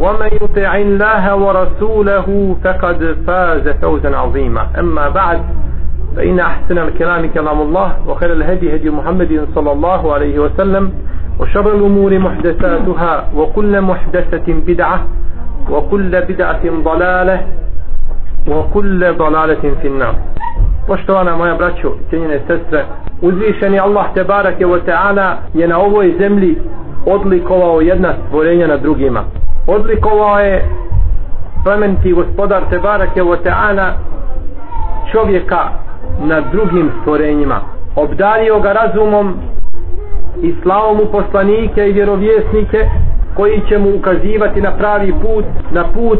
ومن يطع الله ورسوله فقد فاز فوزا عظيما أما بعد فإن أحسن الكلام كلام الله وخير الهدي هدي محمد صلى الله عليه وسلم وشر الأمور محدثاتها وكل محدثة بدعة وكل بدعة ضلالة وكل ضلالة في النار Poštovana moja braćo, cijenjene sestre, uzvišeni Allah te barake wa ta'ala je na ovoj zemlji odlikovao jedna stvorenja na drugima. Odlikovao je plemeniti gospodar te barake wa čovjeka na drugim stvorenjima. Obdario ga razumom i slao mu poslanike i vjerovjesnike koji će mu ukazivati na pravi put, na put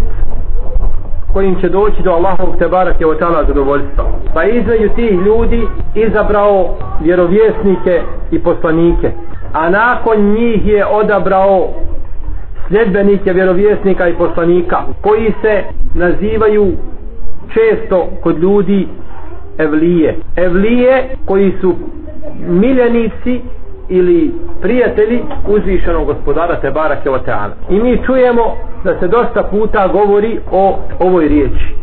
kojim će doći do Allahovog te barake o zadovoljstva. Pa između tih ljudi izabrao vjerovjesnike i poslanike. A nakon njih je odabrao sljedbenike vjerovjesnika i poslanika koji se nazivaju često kod ljudi evlije. Evlije koji su miljenici ili prijatelji uzvišenog gospodara Tebara Kevoteana. I mi čujemo da se dosta puta govori o ovoj riječi.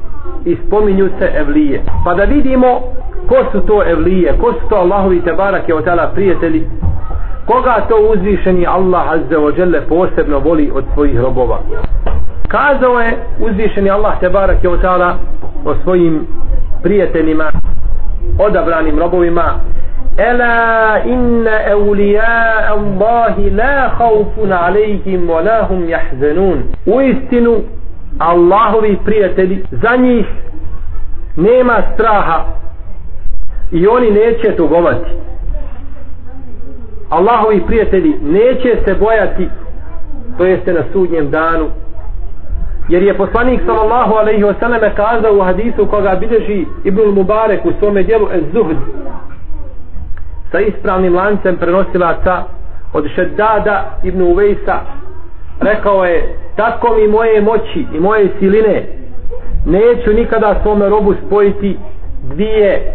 I spominju se evlije. Pa da vidimo ko su to evlije, ko su to Allahovi Tebara Kevoteana prijatelji, koga to uzvišeni Allah azza wa jalla posebno voli od svojih robova? Kazao je uzvišeni Allah te barak je otala o svojim prijateljima odabranim robovima ela inna eulija Allahi la haufun alejhim wa la hum jahzenun u istinu Allahovi prijatelji za njih nema straha i oni neće tugovati Allahovi prijatelji neće se bojati to jeste na sudnjem danu. Jer je poslanik sallallahu alaihi wasallam kazao u hadisu koga bideži Ibnul Mubarek u svome dijelu Ez-Zuhd sa ispravnim lancem prenosilaca od Šeddada ibn Uvejsa rekao je tako mi moje moći i moje siline neću nikada svome robu spojiti dvije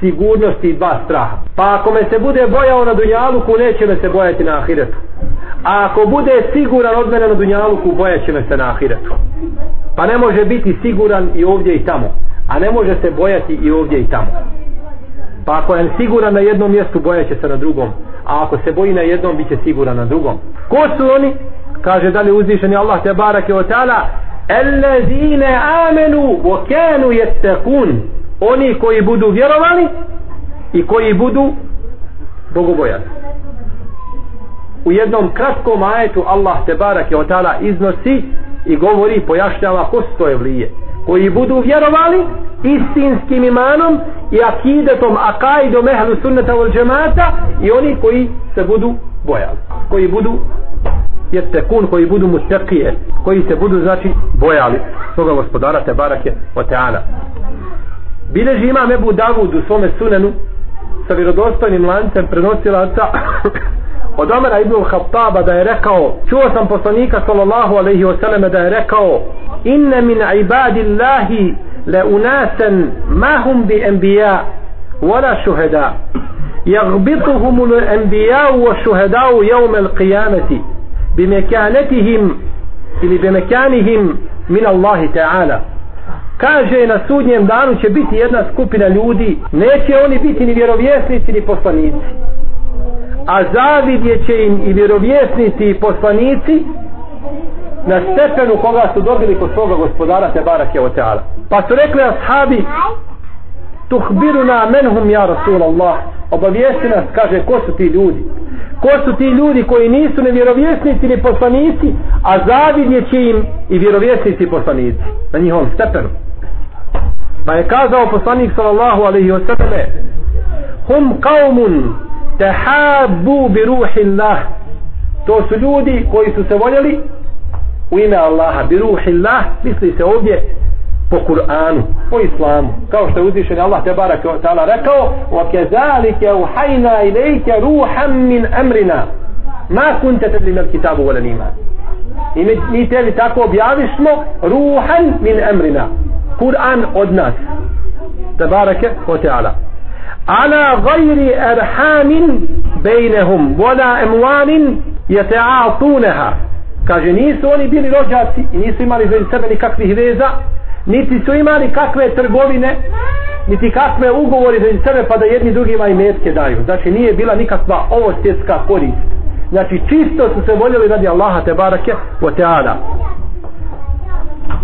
sigurnosti i dva straha pa ako me se bude bojao na Dunjaluku neće me se bojati na Ahiretu a ako bude siguran od mene na Dunjaluku bojat će me se na Ahiretu pa ne može biti siguran i ovdje i tamo a ne može se bojati i ovdje i tamo Pa ako je siguran na jednom mjestu, bojaće se na drugom. A ako se boji na jednom, bit će siguran na drugom. Ko su oni? Kaže da li uzvišeni Allah te barake o ta'ala Ellezine amenu wa kanu yattakun Oni koji budu vjerovali i koji budu bogobojani. U jednom kratkom ajetu Allah te barak je ta'ala iznosi i govori, pojašnjava ko su to evlije. Koji budu vjerovali istinskim imanom i akidetom akaidom ehlu sunnata wal džemata i oni koji se budu bojali koji budu jeste koji budu mutekije koji se budu znači bojali svoga gospodara te barake o teana bileži ima Ebu Davud u svome sunenu sa vjerodostojnim lancem prenosilaca od Omera ibn Khattaba da je rekao čuo sam poslanika sallallahu alaihi wasallam da je rekao inne min ibadillahi لأناسا ما هم بأنبياء ولا شهداء يغبطهم الأنبياء والشهداء يوم القيامة بمكانتهم ili bemekanihim min Allahi ta'ala kaže na sudnjem danu će biti jedna skupina ljudi. Neće oni biti ni vjerovjesnici ni poslanici. A zavidje će im i vjerovjesnici i poslanici na stepenu koga su dobili kod svoga gospodara te barake o teala pa su rekli ashabi tuhbiruna menhum ja Rasulallah. Obavijesti nas kaže ko su ti ljudi. Ko su ti ljudi koji nisu ni vjerovjesnici ni poslanici a zavidje će im i vjerovjesnici i poslanici na njihovom stepenu. pa je kazao poslanik sallallahu alaihi wa sallam hum qaumun tahabbu bi ruhi Allah to su ljudi koji su se voljeli u ime Allaha bi ruhi Allah misli se ovdje po Kur'anu, po Islamu. Kao što je uzvišen Allah te barak ta'ala rekao وَكَذَلِكَ أُحَيْنَا إِلَيْكَ رُوحًا مِنْ أَمْرِنَا مَا كُنْتَ تَدْلِمَ الْكِتَابُ وَلَا الْإِيمَانِ I mi, mi tebi tako objavišmo ruhan min emrina. Kur'an od nas. Tebareke o teala. Ala gajri erhamin bejnehum, vola emwanin jete'atuneha. Kaže, nisu oni bili rođaci i nisu imali za sebe nikakvih veza, niti su imali kakve trgovine niti kakve ugovori za sebe pa da jedni drugima i metke daju znači nije bila nikakva ovo svjetska korist znači čisto su se voljeli radi Allaha te barake o teada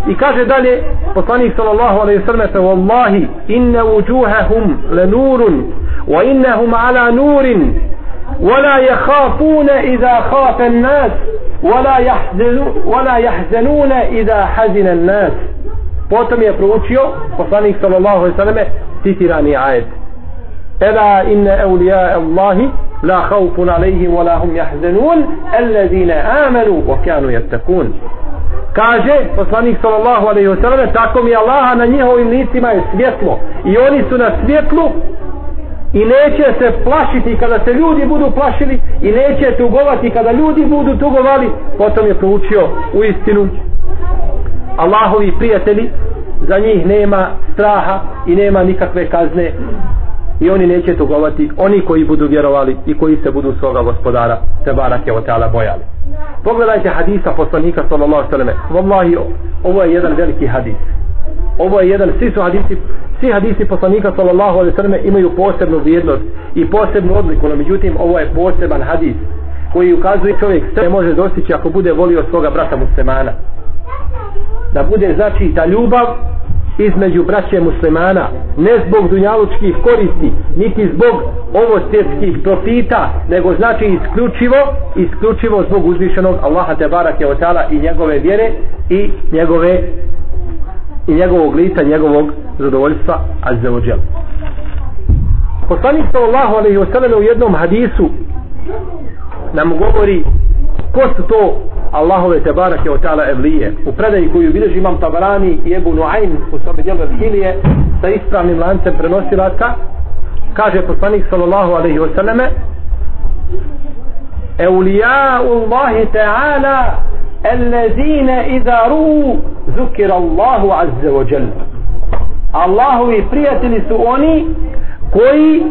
i kaže dalje poslanik sallallahu alaihi sallam fe wallahi inna wujuhahum lenurun wa innahum ala nurin ولا يخافون إذا خاف الناس ولا يحزنون, ولا يحزنون إذا حزن الناس potom je proučio poslanik sallallahu alejhi ve selleme citirani ajet Ela inna awliya Allahi la khawfun alayhim wa la hum yahzanun alladhina amanu wa kanu yattaqun kaže poslanik sallallahu alejhi ve selleme tako mi Allaha na njihovim licima je svjetlo. I oni su na svjetlu i neće se plašiti kada se ljudi budu plašili i neće tugovati kada ljudi budu tugovali. Potom je proučio u istinu. Allahovi prijatelji za njih nema straha i nema nikakve kazne. I oni neće tugovati. Oni koji budu vjerovali i koji se budu svoga gospodara se barake bojali pogledajte hadisa poslanika sallallahu sallam wallahi ovo je jedan veliki hadis. Ovo je jedan svi su hadisi svi hadisi poslanika sallallahu alaihi sallam imaju posebnu vrijednost i posebnu odliku no međutim ovo je poseban hadis koji ukazuje čovjek sve može dostići ako bude volio svoga brata muslimana. Da bude znači ta ljubav između braće muslimana ne zbog dunjalučkih koristi niti zbog ovo svjetskih profita nego znači isključivo isključivo zbog uzvišenog Allaha te barake otala i njegove vjere i njegove i njegovog lica, njegovog zadovoljstva azze poslanik sallallahu alaihi wasallam u jednom hadisu nam govori ko su to Allahove te barake o ta'ala evlije. U predaji koju bilježi imam Tabarani i Ebu Nuayn u svome dijelu Evhilije sa ispravnim lancem prenosilaca kaže poslanik sallallahu alaihi wa sallame Eulija'u Allahi ta'ala allazine iza ru zukir Allahu azze wa jel Allahovi prijatelji su oni koji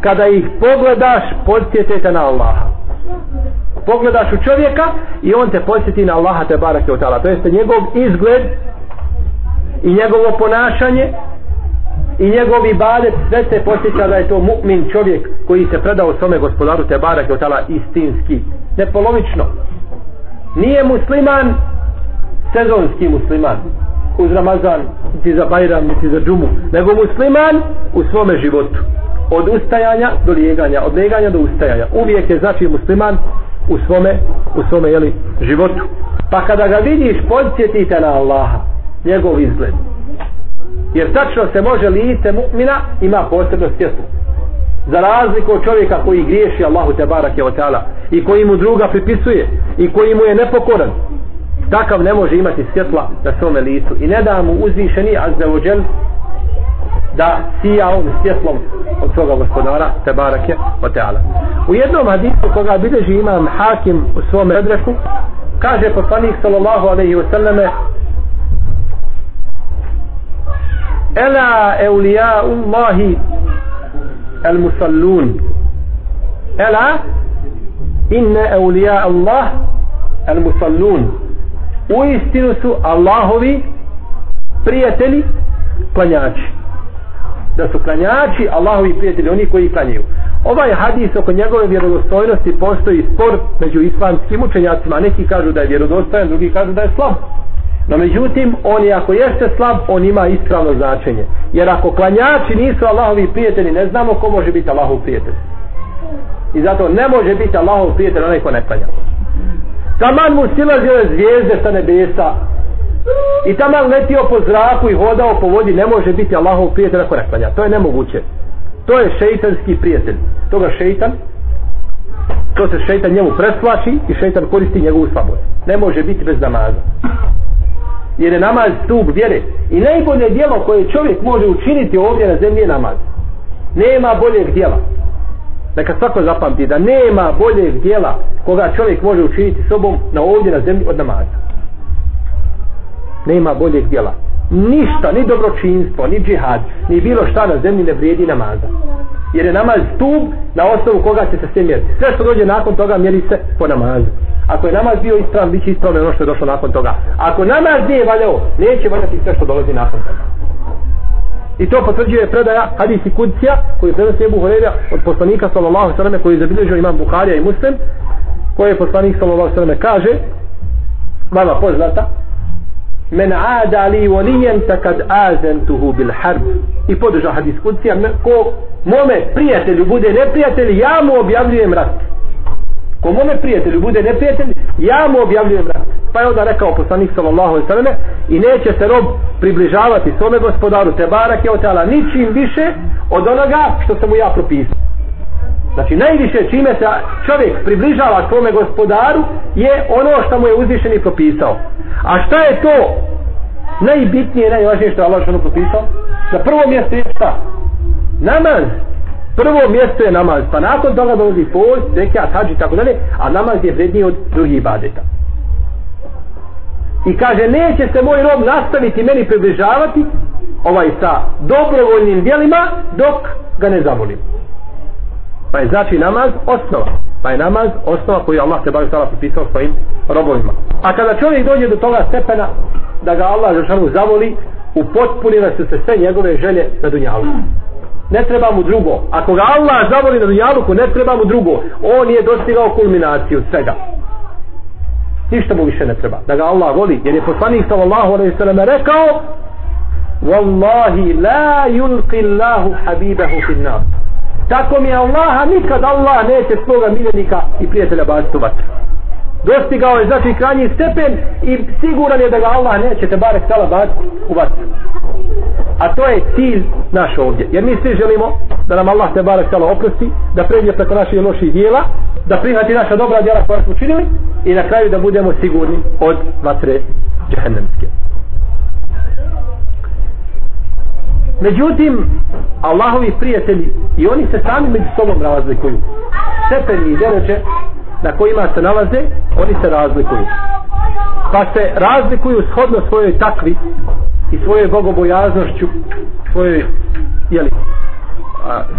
kada ih pogledaš podsjetite na Allaha pogledaš u čovjeka i on te posjeti na Allaha te barake u tala. To jeste njegov izgled i njegovo ponašanje i njegov ibadet sve se posjeća da je to mu'min čovjek koji se predao svome gospodaru te barake u tala istinski. Ne polovično. Nije musliman sezonski musliman uz Ramazan, niti za Bajram, niti za džumu, nego musliman u svome životu. Od ustajanja do lijeganja, od lijeganja do ustajanja. Uvijek je znači musliman u svome, u svome jeli, životu. Pa kada ga vidiš, podsjetite na Allaha, njegov izgled. Jer tačno se može lice mu'mina ima posebno svjetlo. Za razliku od čovjeka koji griješi Allahu te barak je otala i koji mu druga pripisuje i koji mu je nepokoran, takav ne može imati svjetla na svome licu i ne da mu uzvišeni azzavuđel da sija on svjetlom od svoga gospodara te barake o teala u jednom hadisu koga bilježi imam hakim u svom odreku kaže poslanik sallallahu alaihi wa sallame ela eulija Allahi el musallun ela inne eulija Allah el musallun u istinu su Allahovi prijatelji klanjači da su klanjači Allahovi prijatelji oni koji klanjaju. Ovaj hadis oko njegove vjerodostojnosti postoji spor među islamskim učenjacima. Neki kažu da je vjerodostojan drugi kažu da je slab. No međutim on je ako jeste slab on ima ispravno značenje. Jer ako klanjači nisu Allahovi prijatelji ne znamo ko može biti Allahov prijatelj. I zato ne može biti Allahov prijatelj onaj ko ne klanja. Taman mu silazile zvijezde sa nebesa i taman letio po zraku i hodao po vodi ne može biti Allahov prijatelj ako ne to je nemoguće. To je šeitanski prijatelj. Toga šeitan to se šeitan njemu preslači i šeitan koristi njegovu slabost. Ne može biti bez namaza. Jer je namaz stup vjere. I najbolje dijelo koje čovjek može učiniti ovdje na zemlji je namaz. Nema boljeg dijela neka svako zapamti da nema boljeg dijela koga čovjek može učiniti sobom na ovdje na zemlji od namaza nema boljeg djela. ništa, ni dobročinstvo, ni džihad, ni bilo šta na zemlji ne vrijedi namaza. Jer je namaz stup na osnovu koga će se sve mjeriti. Sve što dođe nakon toga mjeri se po namazu. Ako je namaz bio ispravan, bit će ispravno ono što je došlo nakon toga. Ako namaz nije valjao, neće valjati sve što dolazi nakon toga. I to potvrđuje predaja hadisi kudcija koji prenosi Ebu Horeira od poslanika sallallahu sallam koji je zabilježio imam Buharija i Muslim koji je poslanik sallallahu sallam kaže vama poznata men aada li volijen takad azentuhu bil harb. I podržao hadis kudcija ko mome prijatelju bude neprijatelj ja mu objavljujem rat. Ko mome prijatelju bude neprijatelj ja mu objavljujem rat. Pa je onda rekao poslanik sallallahu alaihi sallam i neće se rob približavati svome gospodaru te barake je otala ničim više od onoga što sam mu ja propisao. Znači najviše čime se čovjek približava svome gospodaru je ono što mu je uzvišeni propisao. A šta je to najbitnije, najvažnije što je Allah što propisao? Na prvo mjesto je šta? Namaz. Prvo mjesto je namaz. Pa nakon toga dolazi post, zekat, hađi i tako dalje, a namaz je vredniji od drugih badeta. I kaže, neće se moj rob nastaviti meni približavati ovaj sa dobrovoljnim dijelima dok ga ne zavolim. Pa je znači namaz osnova. Pa je namaz osnova koju Allah te bavi stala propisao svojim robovima. A kada čovjek dođe do toga stepena da ga Allah Žešanu zavoli, upotpunile su se sve njegove želje na dunjalu. Ne treba mu drugo. Ako ga Allah zavoli na dunjaluku, ne treba mu drugo. On je dostigao kulminaciju svega. Ništa mu više ne treba. Da ga Allah voli. Jer je poslanik sallallahu alaihi sallam rekao Wallahi la yulqi Allahu habibahu fin nas tako mi je Allaha nikad Allah neće svoga miljenika i prijatelja baciti u vatru. Dostigao je znači krajnji stepen i siguran je da ga Allah neće te barek tala baciti u vatru. A to je cilj naš ovdje. Jer mi svi želimo da nam Allah te barek tala oprosti da pređe preko naših loših dijela da prihvati naša dobra djela koja smo učinili i na kraju da budemo sigurni od vatre džehennemske. Međutim, Allahovi prijatelji i oni se sami među sobom razlikuju. Stepeni i deređe na kojima se nalaze, oni se razlikuju. Pa se razlikuju shodno svojoj takvi i svojoj bogobojaznošću, svojoj jeli,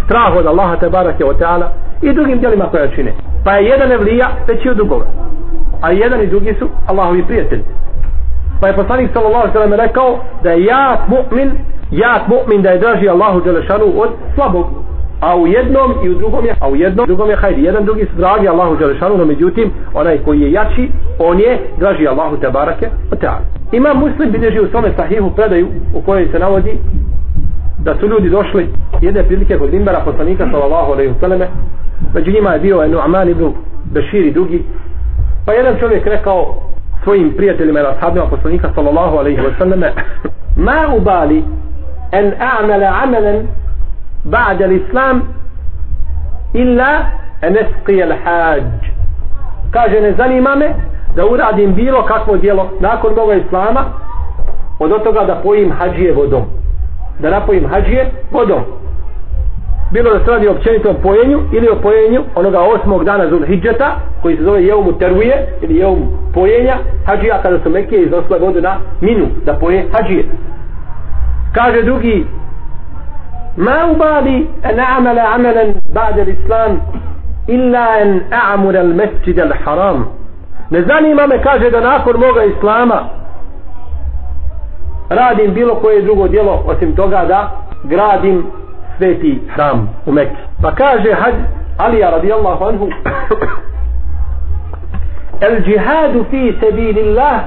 strah od Allaha te barake o teala i drugim djelima koja čine. Pa je jedan evlija veći od drugoga. A jedan i drugi su Allahovi prijatelji. Pa je poslanik sallallahu alejhi ve rekao da je ja mu'min jak mu'min da je draži Allahu Đelešanu od slabog a u jednom i u drugom je a u jednom i drugom je hajde. jedan drugi su dragi Allahu dželle no međutim onaj koji je jači on je draži Allahu te barake ta'ala. ima muslim bilježi u svome sahihu predaju u kojoj se navodi da su ljudi došli jedne prilike kod Imbara poslanika sallallahu alejhi ve selleme među njima je bio Nu'man ibn Bešir i drugi pa jedan čovjek rekao svojim prijateljima i ashabima poslanika sallallahu alaihi wa sallam ma ubali en a'mele amelen ba'da l'islam illa en al-hajj. Kaže ne zanima me da uradim bilo kakvo djelo nakon Boga Islama od toga da pojim hađije vodom. Da napojim hađije vodom. Bilo da se radi o općenitom pojenju ili o pojenju onoga osmog dana Zulhidžeta koji se zove Jeumu Teruje ili Jeumu pojenja hađija kada su mekije iznosile vodu na minu da poje hađije. Kaže drugi ma u an amala amalan ba'da al-islam illa an a'mura al-masjid al-haram. Ne zanima me kaže da nakon moga islama radim bilo koje drugo djelo osim toga da gradim sveti hram u Mekke. Pa kaže hađ Alija radijallahu anhu el džihadu fi sebilillah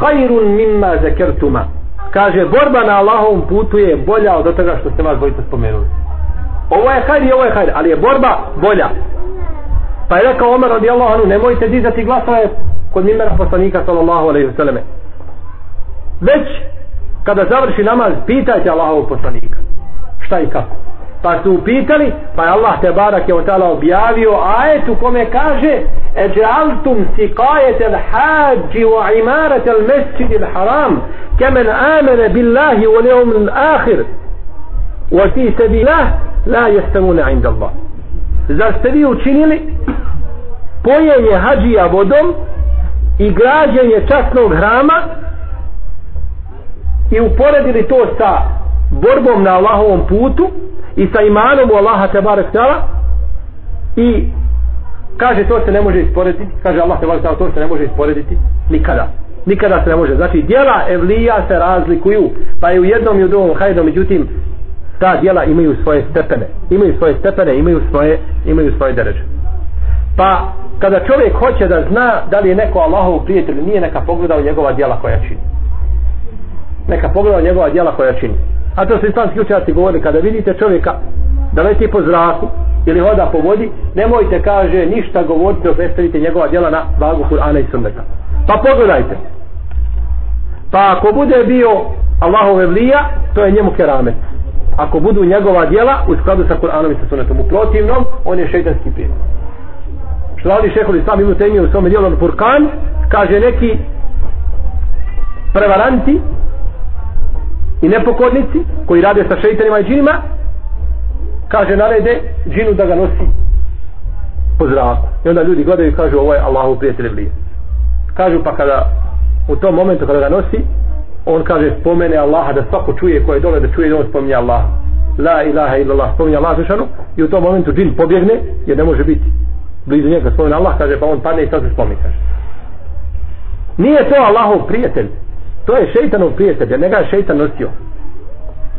hajrun mimma zakertuma kaže borba na Allahovom putu je bolja od toga što ste vas bojice spomenuli. Ovo je hajr i ovo je hajr ali je borba bolja. Pa je rekao Omer radijallahu anhu nemojte dizati glasove kod mimera poslanika sallallahu alaihi vseleme već kada završi namaz pitajte Allahovog poslanika šta i kako pa su upitali pa je Allah te barak je od tala objavio ajet u kome kaže eđaltum sikajet al hađi wa imarat al mesjid al haram kemen amene billahi u leum al ahir wa fi sebi lah la jestavune inda Allah zar ste vi učinili pojenje hađija vodom i građenje časnog hrama i uporedili to sa borbom na Allahovom putu? I sa imanom u Allaha tebarek tala i kaže to se ne može isporediti. Kaže Allah tebarek tala to se ne može isporediti nikada. Nikada se ne može. Znači djela evlija se razlikuju pa je u jednom i u drugom hajdu međutim ta djela imaju svoje stepene. Imaju svoje stepene imaju svoje imaju svoje dereže pa kada čovjek hoće da zna da li je neko Allahov prijatelj nije neka pogleda u njegova djela koja čini. Neka pogledao njegova djela koja čini a to su islamski učenjaci govorili kada vidite čovjeka da leti po zraku ili hoda po vodi nemojte kaže ništa govoriti predstavite njegova djela na vagu Kur'ana i Sunneta. Pa pogledajte. Pa ako bude bio Allahove vlija to je njemu keramet. Ako budu njegova djela u skladu sa Kur'anom i sa Sunnetom. U protivnom on je šeitanski prijatelj. Što radi šehol Islam imu temije u svome dijelu Furkan kaže neki prevaranti i nepokornici koji rade sa šeitanima i džinima kaže narede džinu da ga nosi po zraku. I onda ljudi gledaju i kažu ovo je Allahu prijatelj vlije kažu pa kada u tom momentu kada ga nosi on kaže spomene Allaha da svako čuje koje dole da čuje da on spominje Allaha. La ilaha illallah spominje Allah zvišanu i u tom momentu džin pobjegne jer ne može biti blizu njega spomene Allah kaže pa on padne i sad se spominje kaže. Nije to Allahov prijatelj to je šeitanov prijatelj jer njega je šeitan nosio.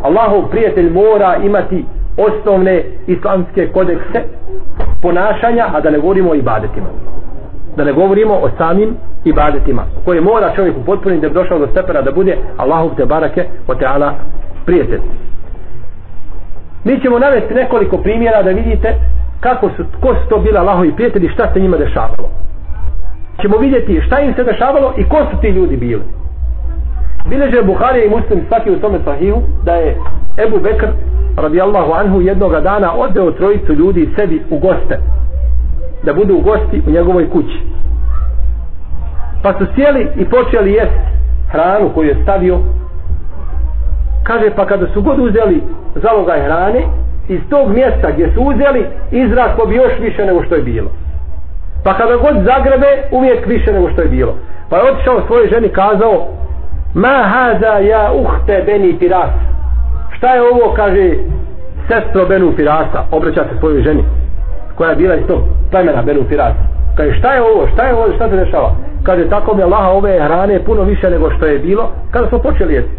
Allahov prijatelj mora imati osnovne islamske kodekse ponašanja a da ne govorimo o ibadetima. Da ne govorimo o samim ibadetima koje mora čovjek upotpuniti da bi došao do stepena da bude Allahov te barake o teala prijatelj. Mi ćemo navesti nekoliko primjera da vidite kako su, ko su to bila Allahovi prijatelji šta se njima dešavalo. Ćemo vidjeti šta im se dešavalo i ko su ti ljudi bili. Bileže Buharija i Muslim svaki u tome sahihu da je Ebu Bekr radijallahu anhu jednoga dana odeo trojicu ljudi sebi u goste da budu u gosti u njegovoj kući. Pa su sjeli i počeli jesti hranu koju je stavio. Kaže pa kada su god uzeli zalogaj hrane iz tog mjesta gdje su uzeli izraslo bi još više nego što je bilo. Pa kada god zagrebe uvijek više nego što je bilo. Pa je otišao svojoj ženi kazao ma haza ja uhte beni piras šta je ovo kaže sestro benu Pirasa obraća se svojoj ženi koja je bila iz tog plemena benu Pirasa kaže šta je ovo šta je ovo šta se dešava? Kaže tako mi Allaha ove hrane puno više nego što je bilo kada smo počeli jesti.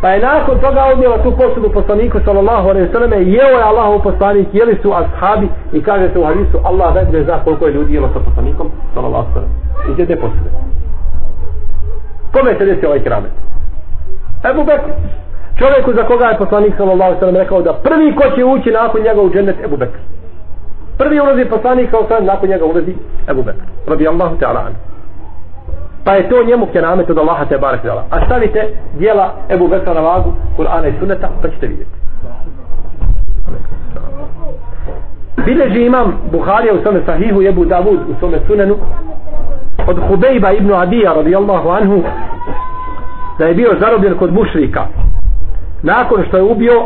Pa je nakon toga odnijela tu posudu poslaniku sallallahu alaihi sallam jeo je Allah poslanik jeli su ashabi i kaže se u hadisu Allah ne zna koliko je ljudi jelo sa poslanikom sallallahu alaihi sallam. I gdje te posude. Kome se desi ovaj kramet? Ebu Bekr. Čovjeku za koga je poslanik sallallahu sallam rekao da prvi ko će ući nakon njega u džennet Ebu Bekr. Prvi ulazi poslanik sallallahu sallam nakon njega ulazi Ebu Bekr. Rabi Allahu ta'ala anu. Pa je to njemu keramet od Allaha te barek dala. A stavite dijela Ebu Bekra na vagu Kur'ana i Sunneta pa ćete vidjeti. Bileži imam Buharija u svome sahihu Ebu Davud u svome sunenu od Hubejba ibn Adija radijallahu anhu da je bio zarobljen kod mušrika. Nakon što je ubio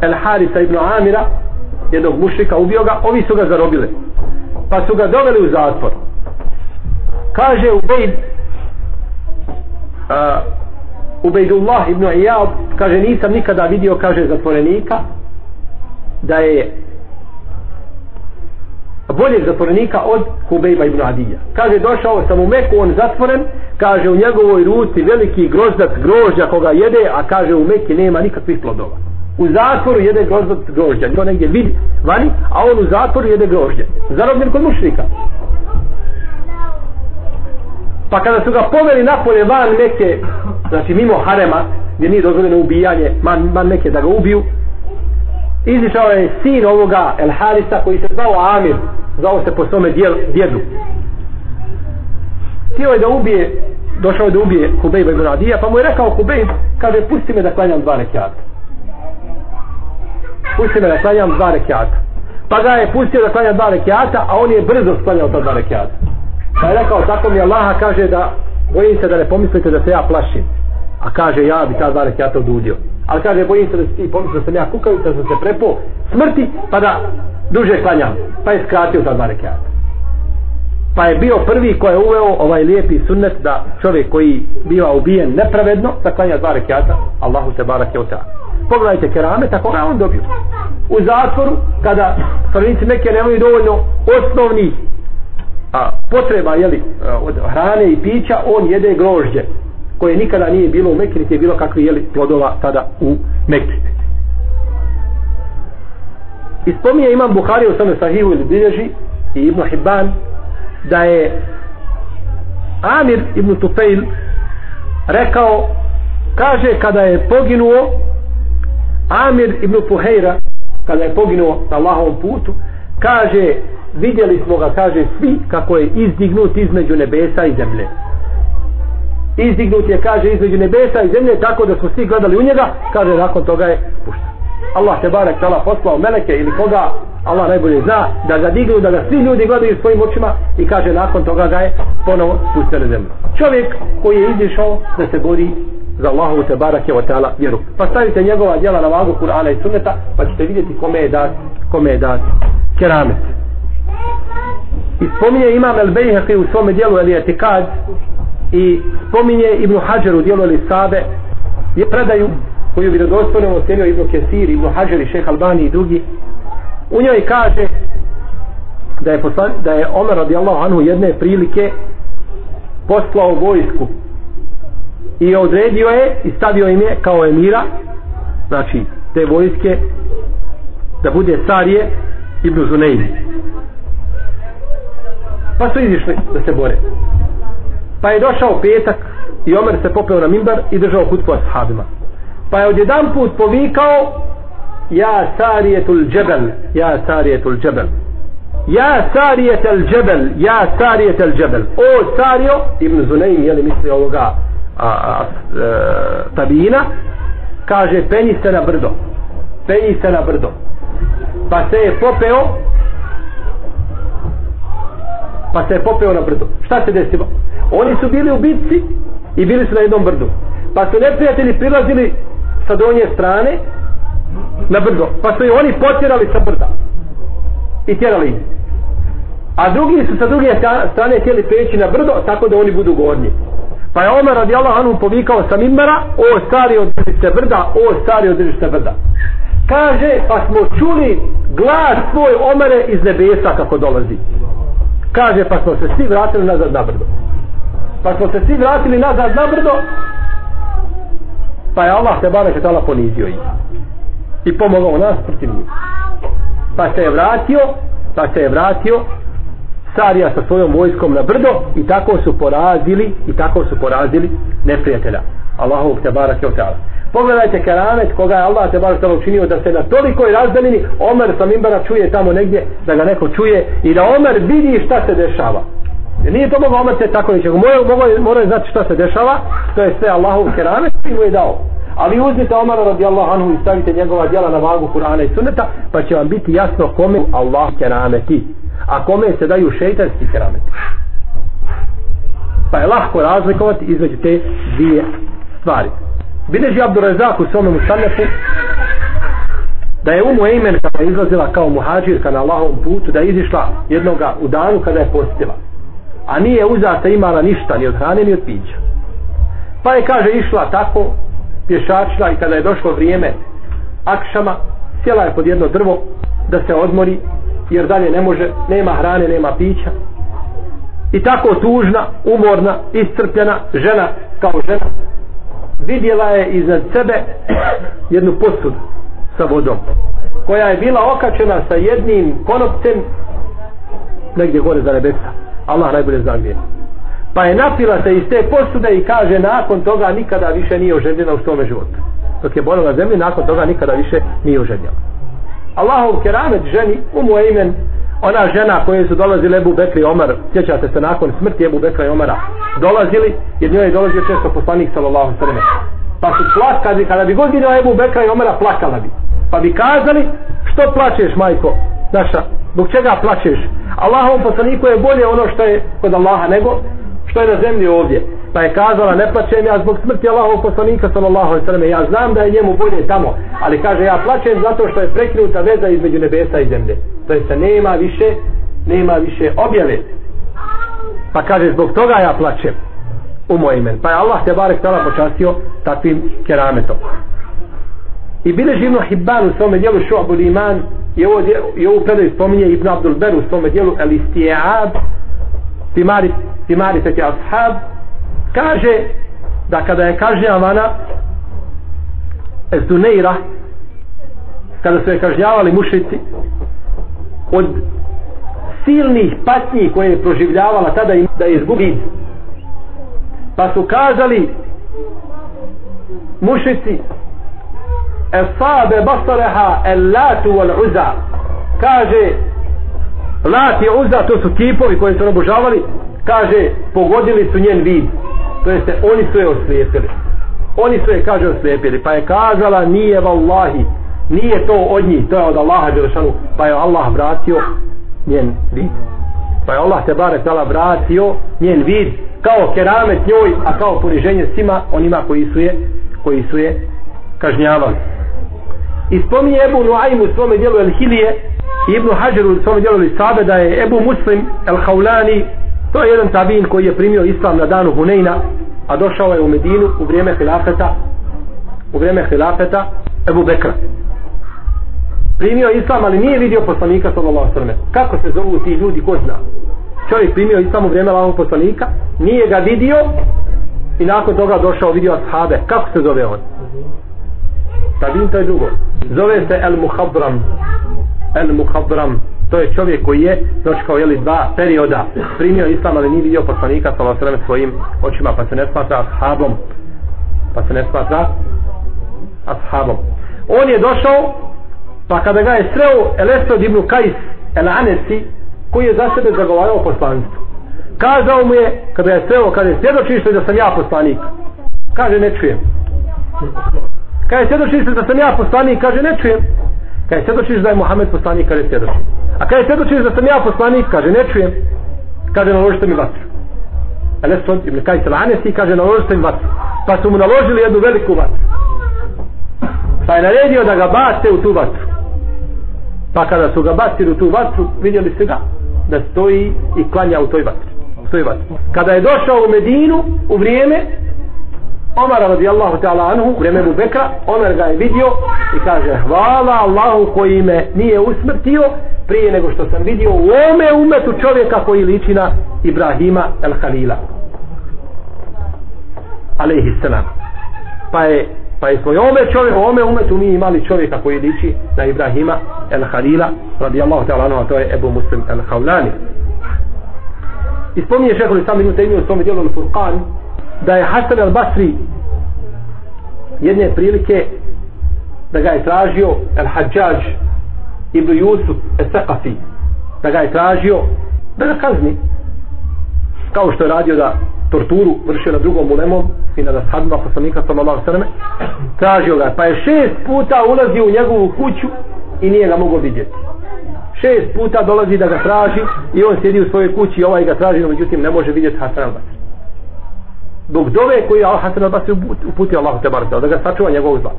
El Harisa ibn Amira jednog mušrika ubio ga ovi su ga zarobili. Pa su ga doveli u zatvor. Kaže Ubejb uh, Ubejdullah ibn Iyad kaže nisam nikada vidio kaže zatvorenika da je boljeg zatvorenika od Hubejba ibn Adija. Kaže, došao sam u Meku, on zatvoren, kaže, u njegovoj ruci veliki grozdac grožđa koga jede, a kaže, u Meki nema nikakvih plodova. U zatvoru jede grozdac grožđa, to negdje vidi vani, a on u zatvoru jede grožđe. Zarobljen kod mušnika. Pa kada su ga poveli napolje van neke, znači mimo harema, gdje nije dozvoljeno ubijanje, man, man neke da ga ubiju, izišao je sin ovoga El Harisa koji se zvao Amir, zvao se po svome djedu. Htio je da ubije, došao je da ubije Hubejba ibn Adija, pa mu je rekao Hubejb, kaže, pusti me da klanjam dva rekiata. Pusti me da klanjam dva rekiata. Pa ga je pustio da klanja dva rekiata, a on je brzo sklanjao ta dva rekiata. Pa je rekao, tako mi Allah kaže da bojim se da ne pomislite da se ja plašim. A kaže, ja bi ta dva rekiata odudio. Ali kaže, bojim se da si ti pomislio da sam ja kukavica, da sam se prepo smrti, pa da duže klanjam. Pa je skratio ta dva rekiata. Pa je bio prvi ko je uveo ovaj lijepi sunnet da čovjek koji biva ubijen nepravedno, da klanja dva rekiata, Allahu te barak je otak. Pogledajte kerame, tako ga on dobio. U zatvoru, kada stranici neke nemaju dovoljno osnovnih a, potreba jeli, od hrane i pića, on jede grožđe koje nikada nije bilo u Mekke, niti je bilo kakvi jeli plodova tada u Mekke. I spominje imam Buhari u svome sahihu ili bilježi i Ibn Hibban da je Amir ibn Tufail rekao kaže kada je poginuo Amir ibn Fuhejra kada je poginuo na Allahovom putu kaže vidjeli smo ga kaže svi kako je izdignut između nebesa i zemlje izdignut je kaže između nebesa i zemlje tako da smo svi gledali u njega kaže nakon toga je pušten. Allah te barek tala poslao meleke ili koga Allah najbolje zna da ga dignu da ga svi ljudi gledaju svojim očima i kaže nakon toga ga je ponovo spustio na zemlju. Čovjek koji je izišao da se bori za Allahu te barake wa ta'ala vjeru. Pa stavite njegova djela na vagu Kur'ana i sunneta pa ćete vidjeti kome je dat kome je dat keramet. I spominje imam El Bejheqi u svome dijelu El Etikad i spominje Ibn Hajar u dijelu Sabe je predaju koju bi dostojno ocenio Ibn Kesir, Ibn Hajar i Albani i drugi. U njoj kaže da je, poslan, da je Omer radijallahu anhu jedne prilike poslao vojsku i odredio je i stavio im je kao emira znači te vojske da bude Sarije Ibn Zuneyn. Pa su izišli da se bore pa je došao petak i Omer se popeo na mimbar i držao hutbu ashabima. Pa je odjedan put povikao ja sarijetul džebel ja sarijetul džebel ja sarijetul džebel ja sarijetul džebel. O sario Ibn Zunaim, je li misli ovoga a, a, a, e, tabina kaže penji se na brdo penji se na brdo. Pa se je popeo pa se je popeo na brdo. Šta se desilo? Oni su bili u bitci i bili su na jednom brdu. Pa su neprijatelji prilazili sa donje strane na brdo. Pa su i oni potjerali sa brda i tjerali a drugi su sa druge strane htjeli peći na brdo tako da oni budu gornji. Pa je Omer radijallahu anhu povikao sa mimbara o stari održi se brda o stari održi se brda. Kaže pa smo čuli glas svoj Omere iz nebesa kako dolazi. Kaže pa smo se svi vratili nazad na brdo pa smo se svi vratili nazad na brdo pa je Allah te barek tala ponizio ih. I pomogao nas protiv njih. Pa se je vratio pa se je vratio Sarija sa svojom vojskom na brdo i tako su porazili i tako su porazili neprijatelja Allahu te barek je pogledajte keramet koga je Allah te barek učinio da se na tolikoj razdaljini Omer sa mimbara čuje tamo negdje da ga neko čuje i da Omer vidi šta se dešava. E, nije to mogao Omer se tako neće mora, je znati šta se dešava to je sve Allahov keramet i mu je dao. Ali uzmite Omara radijallahu anhu i stavite njegova djela na vagu Kur'ana i sunneta pa će vam biti jasno kome Allah kerameti. A kome se daju šeitanski kerameti. Pa je lahko razlikovati između te dvije stvari. Bileži Abdurazak u svome musanefu da je Umu Ejmen kada je izlazila kao muhađirka na Allahovom putu da je izišla jednoga u danu kada je postila a nije uzata imala ništa ni od hrane ni od pića Pa je, kaže, išla tako, pješačila i kada je došlo vrijeme akšama, sjela je pod jedno drvo da se odmori, jer dalje ne može, nema hrane, nema pića. I tako tužna, umorna, iscrpljena žena kao žena, vidjela je iznad sebe jednu posudu sa vodom, koja je bila okačena sa jednim konopcem negdje gore za nebesa. Allah najbolje zna gdje. Pa je napila se iz te posude i kaže nakon toga nikada više nije oženjena u svome životu. Dok je borila na zemlji, nakon toga nikada više nije oženjena. Allahov keramet ženi, umu imen, ona žena koje su dolazile Ebu Bekri i Omar, sjećate se nakon smrti Ebu Bekra i Omara, dolazili, jer njoj je dolazio često poslanik sallallahu sallam. Pa su plakali, kada bi god vidio Ebu Bekra i Omara, plakala bi. Pa bi kazali, što plačeš majko, naša, zbog čega plačeš? Allahom poslaniku je bolje ono što je kod Allaha nego što je na zemlji ovdje. Pa je kazala, ne plaćem ja zbog smrti Allahovog poslanika sallallahu alejhi ve selleme. Ja znam da je njemu bolje tamo, ali kaže ja plaćem zato što je prekinuta veza između nebesa i zemlje. To jest nema više, nema više objave. Pa kaže zbog toga ja plaćem u moj imen. Pa je Allah te barek tala počastio takvim kerametom. I bile živno Hibban u svome dijelu šu'bu iman i ovo, i ovo predaju spominje Ibn Abdul Ber u svome dijelu El Istijab Timari, Timari Feti Ashab. Kaže da kada je kažnjavana Zuneira kada su je kažnjavali mušici od silnih patnji koje je proživljavala tada im da je izgubi. Pa su kazali mušici esabe basareha el latu wal uza kaže lat i uza to su kipovi koji su obožavali kaže pogodili su njen vid. to jeste oni su je oslijepili. Oni su je kaže oslijepili. pa je kazala nije vallahi nije to od njih to je od Allaha Đelešanu pa je Allah vratio njen vid. pa je Allah te bare tala vratio njen vid. Kao keramet njoj a kao poniženje svima onima koji su je koji su je kažnjavali. I spominje Ebu Nuaym u svome dijelu El Hilije i Ibnu Hađeru u svome dijelu Lisabe da je Ebu Muslim El Haulani to je jedan tabin koji je primio islam na danu Huneyna a došao je u Medinu u vrijeme hilafeta u vrijeme hilafeta Ebu Bekra. Primio islam ali nije vidio poslanika sallallahu sallam kako se zovu ti ljudi ko zna? Čovjek primio islam u vrijeme lavog poslanika nije ga vidio i nakon toga došao vidio ashabe. Kako se zove on? Tabin to je drugo. Zove se El Muhabram El Muhabram to je čovjek koji je dočekao jeli dva perioda. Primio islam ali nije vidio poslanika sallallahu alejhi svojim očima pa se ne smatra ashabom. Pa se ne smatra ashabom. On je došao pa kada ga je sreo Elesod ibn Kajs El Anesi koji je za sebe zagovarao poslanstvo. Kazao mu je kada je sreo kada je svjedočiš da sam ja poslanik. Kaže ne čujem. Kaže, je svjedočiš da sam ja poslanik kaže ne čujem Kaže, svjedočiš da je Muhammed poslanik kaže svjedočim. A kaže, svjedočiš da sam ja poslanik, kaže, ne čujem. Kaže, naložite mi vatru. A ne stond, ibn Kajs Anesi, kaže, naložite mi vatru. Pa su mu naložili jednu veliku vatru. Pa je naredio da ga bace u tu vatru. Pa kada su ga bacili u tu vatru, vidjeli se ga da stoji i klanja u toj vatri. U toj vatri. Kada je došao u Medinu, u vrijeme, Omar radijallahu ta'ala anhu, u vremenu Bekra, Omar ga je vidio i kaže, hvala Allahu koji me nije usmrtio, prije nego što sam vidio u ome umetu čovjeka koji liči na Ibrahima el Halila alaihi salam. Pa je pa je svoj ome čovjek u ome umetu mi imali čovjeka koji liči na Ibrahima el Halila radijallahu ta'ala anhu a to je Ebu Muslim el Haulani i spominje šehol Islam ibn Taymi u svome dijelu Furqan da je Hasan al Basri jedne prilike da ga je tražio al Hadžađ Ibn Jusuf Esakafi da ga je tražio da ga kazni. Kao što je radio da torturu vršio na drugom ulemom i na sadima poslanika sallallahu sallam tražio ga pa je šest puta ulazio u njegovu kuću i nije ga mogao vidjeti. Šest puta dolazi da ga traži i on sjedi u svojoj kući i ovaj ga traži no međutim ne može vidjeti Hasan al-Basri dok dove koji je Hasan al-Basri uputio Allah te bar da ga sačuva njegovog zla.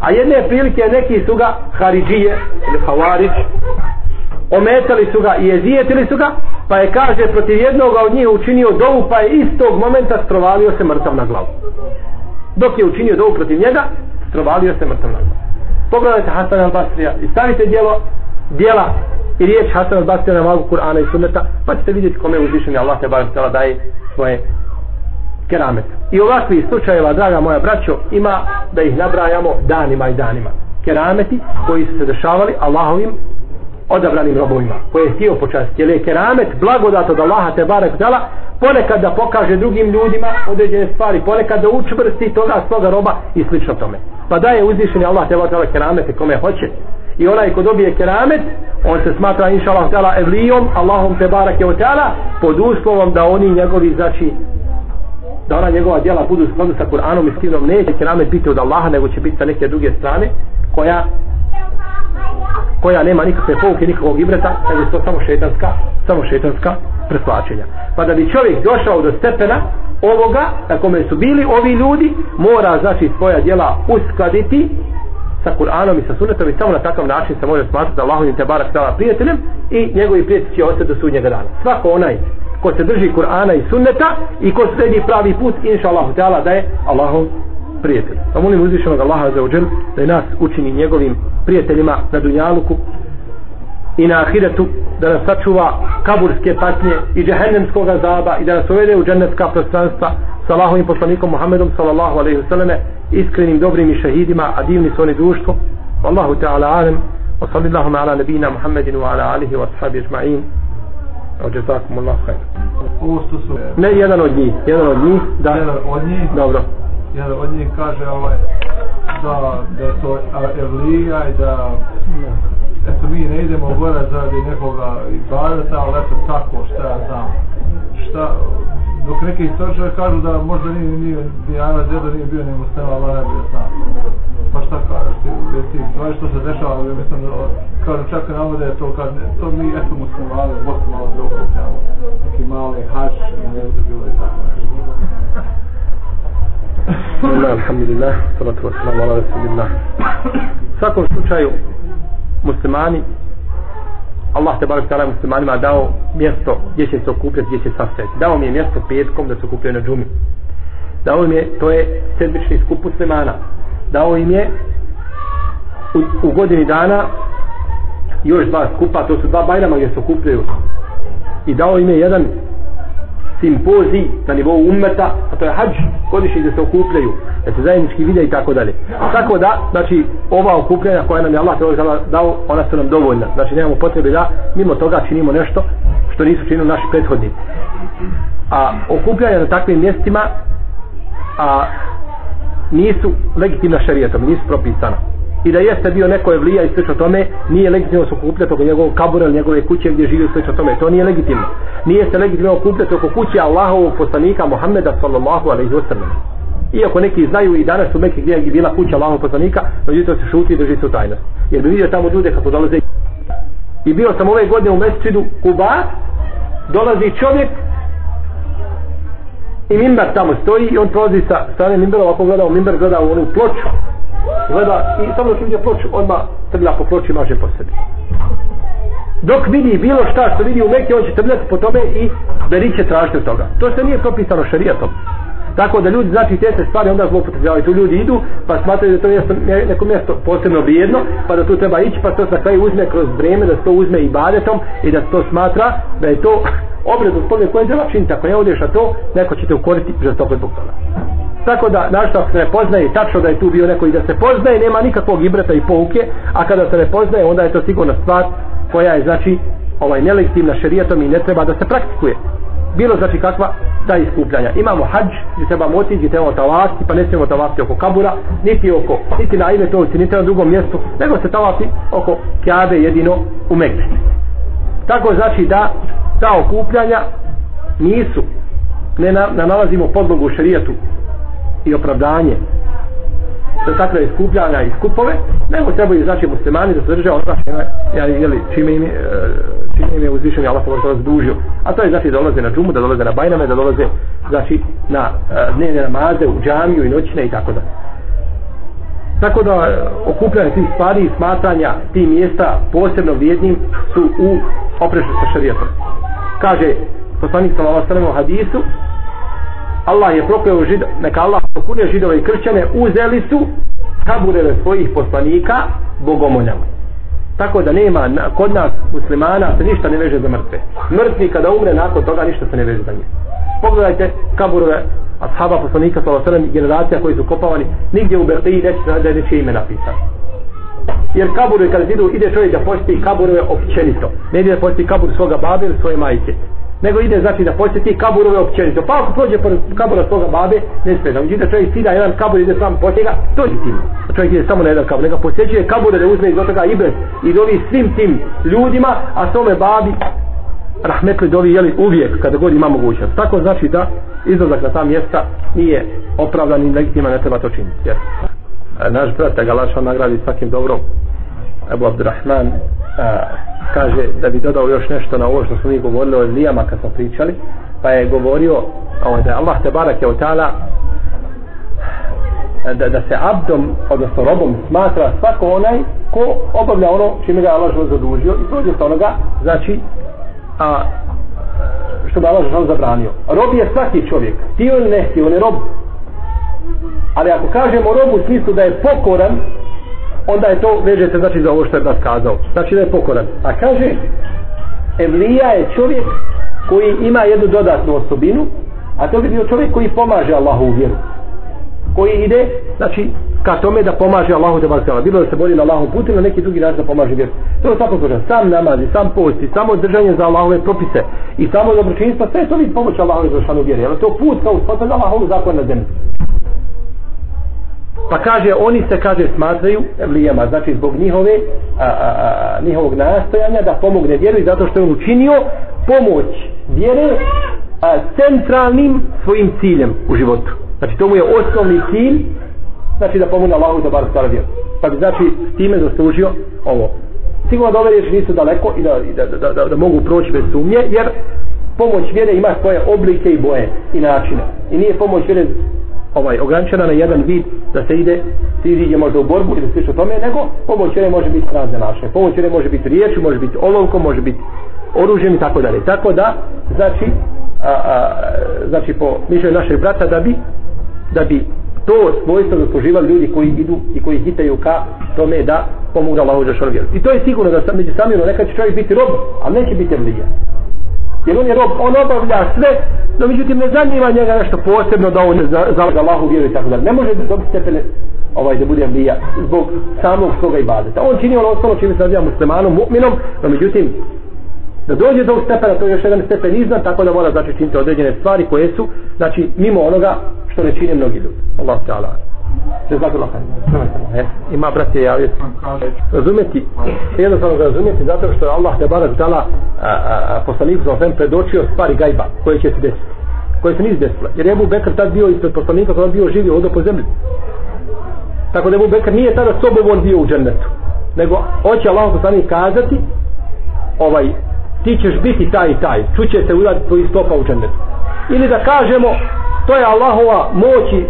A jedne prilike neki su ga Haridžije ili Havarić ometali su ga i jezijetili su ga pa je kaže protiv jednog od njih učinio dovu pa je istog momenta strovalio se mrtav na glavu. Dok je učinio dovu protiv njega strovalio se mrtav na glavu. Pogledajte Hasan al-Basrija i stavite dijelo dijela i riječ Hasan al-Basrija na magu Kur'ana i sunneta pa ćete vidjeti kome je uzvišen Allah te bar daje svoje keramet. I ovakvih slučajeva draga moja braćo ima da ih nabrajamo danima i danima. Kerameti koji su se dešavali Allahovim odabranim robovima koje je htio počastiti. Jer je keramet blagodat od Allaha te barek dala ponekad da pokaže drugim ljudima određene stvari ponekad da učvrsti toga svoga roba i slično tome. Pa da je Allah te barek keramete kome hoće. I onaj ko dobije keramet on se smatra inša Allah tela evlijom Allahom te barek je pod uslovom da oni njegovi znači da ona njegova djela budu skladu sa Kur'anom i Sunnom neće keramet biti od Allaha nego će biti sa neke druge strane koja koja nema nikakve pouke, nikakvog ibreta, nego je to samo šetanska, samo šetanska preslačenja. Pa da bi čovjek došao do stepena ovoga, na kome su bili ovi ljudi, mora znači svoja djela uskladiti sa Kur'anom i sa sunnetom i samo na takav način se može smatrati da Allahovim te barak stala prijateljem i njegovi prijatelji će ostati do sudnjega dana. Svako onaj ko se drži Kur'ana i sunneta i ko sledi pravi put, inša teala da je Allahov prijatelj. Pa molim uzvišenog Allaha za uđel da je nas učini njegovim prijateljima na Dunjaluku i na Ahiretu da nas sačuva kaburske patnje i džehennemskog azaba i da nas uvede u džennetska prostranstva sa Allahovim poslanikom Muhammedom sallallahu alaihi wasallam iskrenim dobrim i šahidima a divni su oni društvo. Allahu ta'ala alem wa sallallahu ala nabina Muhammedin wa ala alihi wa sahabi ajma'in wa jazakum Allah khair ne jedan od njih jedan od njih da jedan od njih dobro jedan od njih kaže ovaj, da, da je to evlija i da eto mi ne idemo gore za nekoga ibadeta, ali eto tako, šta ja znam. Šta, dok neki istoričari kažu da možda nije, nije Dijana Zeda nije bio ni Mustafa, ali ne bio sam. Pa šta kažeš ti, jer ti stvari što se dešava, ja mislim da čak i navode to kad, to mi eto muslimali, Bosnu malo da okupljamo, neki mali hač, ne znam bilo i tako Bismillah, alhamdulillah, salatu wassalamu ala rasulillah. U svakom slučaju, muslimani, Allah te barak tala muslimanima dao mjesto gdje će se okupljati, gdje će sastaviti. Dao mi je mjesto petkom da se okupljaju na džumi. Dao mi je, to je sedmični skup muslimana. Dao im je u, u godini dana još dva skupa, to su dva bajrama gdje se okupljaju. I dao im je jedan simpozij na nivou ummeta, a to je hađ, godišnji gdje se okupljaju, da se zajednički vide i tako dalje. Tako da, znači, ova okupljanja koja nam je Allah dao, ona su nam dovoljna. Znači, nemamo potrebe da mimo toga činimo nešto što nisu činili naši prethodni. A okupljanja na takvim mjestima a, nisu legitimna šarijetom, nisu propisana i da jeste bio neko evlija i slično tome, nije legitimno se okupljati oko njegovog kabura ili njegove kuće gdje živi slično tome. To nije legitimno. Nije se legitimno okupljati oko kuće Allahovog poslanika Muhammeda sallallahu alaihi wa sallam. Iako neki znaju i danas u Mekke gdje je bila kuća Allahovog poslanika, međutim to se šuti i drži se u tajnost. Jer bi vidio tamo ljude kako dolaze. I bio sam ove godine u mesčidu Kuba, dolazi čovjek i mimbar tamo stoji i on prolazi sa strane mimbera, ovako gleda u mimber, gleda u onu ploču gleda i samo što vidi ploču, odmah trlja po ploči maže po sebi. Dok vidi bilo šta što vidi u Mekke, on će trljati po tome i beriće tražiti od toga. To se nije propisano šarijatom. Tako da ljudi znači te se stvari onda zlopotrebljavaju. Tu ljudi idu pa smatraju da to je neko mjesto posebno vrijedno pa da tu treba ići pa to na kraju uzme kroz vreme da se to uzme i badetom i da to smatra da je to obred od toga koje treba činiti. Ako ne odeš na to, neko će te ukoriti žestoko zbog toga tako da našto se ne poznaje tačno da je tu bio neko i da se poznaje nema nikakvog ibreta i pouke a kada se ne poznaje onda je to sigurna stvar koja je znači ovaj nelegitimna šerijatom i ne treba da se praktikuje bilo znači kakva ta iskupljanja. Imamo hađ gdje trebamo otići gdje trebamo tavasti pa ne smijemo tavasti oko kabura niti oko niti na ime to niti na drugom mjestu nego se tavasti oko kjabe jedino u Mekke tako znači da ta okupljanja nisu ne, na, ne nalazimo podlogu u šerijatu i opravdanje takve iskupljanja i skupove, nego trebaju znači muslimani da se drže ono ja, jeli, čime im, e, čime im je uzvišen Allah se zdužio. A to je znači da dolaze na džumu, da dolaze na bajname, da dolaze znači na e, dnevne namaze, u džamiju i noćne i tako da. Tako da e, okupljanje tih stvari i smatranja tih mjesta posebno vrijednim su u oprešu sa šarijetom. kaže poslanik sallallahu alejhi ve sellem u hadisu Allah je prokleo žido, neka Allah prokunje židove i kršćane, uzeli su kabureve svojih poslanika bogomoljama. Tako da nema na, kod nas muslimana se ništa ne veže za mrtve. Mrtvi kada umre nakon toga ništa se ne veže za njih. Pogledajte kaburove ashaba poslanika sallallahu alejhi generacija koji su kopavani nigdje u Beqiji neće da je nečije ime napisano. Jer kabure kada idu ide čovjek da posti kaburove općenito. Ne ide da posti kabur svoga babe ili svoje majke nego ide znači da posjeti kaburove općenito. Pa ako prođe pored kabura svoga babe, ne smije Da uđite čovjek sida jedan kabur ide sam posjega, to je tim. A čovjek ide samo na jedan kabur. Neka posjećuje kabure da uzme iz toga ibret i dovi svim tim ljudima, a tome babi rahmetli dovi jeli uvijek kada god ima mogućnost. Tako znači da izlazak na ta mjesta nije opravdan i legitiman, ne treba to činiti. Jer naš brat, da ga laša nagradi svakim dobrom, Ebu Abdurrahman, kaže da bi dodao još nešto na ovo što smo mi govorili o lijama kad smo pričali pa je govorio ovaj, da je Allah te barak je otala da, da se abdom odnosno robom smatra svako onaj ko obavlja ono čime ga Allah zadužio i prođe sa onoga znači a, što ga Allah zabranio. Rob je svaki čovjek ti ili ne ti on je rob. Ali ako kažemo robu u smislu da je pokoran onda je to vežete znači za ovo što je brat kazao. Znači da je pokoran. A kaže Evlija je čovjek koji ima jednu dodatnu osobinu a to bi bio čovjek koji pomaže Allahu u vjeru. Koji ide znači ka tome da pomaže Allahu te barkala. bilo da se bori na Allahu putu na neki drugi način da pomaže vjeru. To je tako kaže sam namazi, sam posti, samo držanje za Allahove propise i samo dobročinstvo sve to bi pomoć Allahu za šanu vjeru Jer to put kao uspostavlja Allahu zakon na zemlji? Pa kaže, oni se, kaže, smatraju evlijama, znači zbog njihove, a, a, a, njihovog nastojanja da pomogne vjeru i zato što je on učinio pomoć vjere a, centralnim svojim ciljem u životu. Znači, to mu je osnovni cilj, znači da pomogne Allahu da bar stara vjeru. Pa bi, znači, s time zaslužio ovo. Sigurno da ove riječi nisu daleko i da, i da, da, da, da mogu proći bez sumnje, jer pomoć vjere ima svoje oblike i boje i načine. I nije pomoć vjere ovaj ograničena na jedan vid da se ide ti ide možda u borbu ili slično tome nego pomoćere može biti razne naše pomoćere može biti riječi može biti olovkom može biti oružjem i tako dalje tako da znači a, a, znači po mišljenju našeg brata da bi da bi to svojstvo zasluživali ljudi koji idu i koji hitaju ka tome da pomogu Allahu za šarvjer. I to je sigurno da sam među samim neka će čovjek biti rob, a neće biti evlija. Jer on je rob, on obavlja sve, no međutim ne zanima njega nešto posebno da on za, zalaga Allahu vjeru i tako dalje. Ne može dobiti stepene ovaj da bude vlija zbog samog svoga ibadeta. On čini ono ostalo čime se naziva muslimanom, mu'minom, no međutim da dođe do stepena, to je još jedan stepen iznad, tako da mora znači činiti određene stvari koje su, znači mimo onoga što ne čine mnogi ljudi. Allah ta'ala. Jazakallah khair. E, ima brate javio. Razumeti, jednostavno ga razumeti zato što je Allah te barak dala poslaniku za osvijem predočio stvari gajba koje će se desiti. Koje se nisu desile. Jer je Ebu Bekr tad bio ispred poslanika kada bio živio odo po zemlji. Tako da Ebu Bekr nije tada sobom on bio u džennetu. Nego hoće Allah poslanik kazati ovaj ti ćeš biti taj i taj. Čuće se udati tvoji stopa u džennetu. Ili da kažemo to je Allahova moći i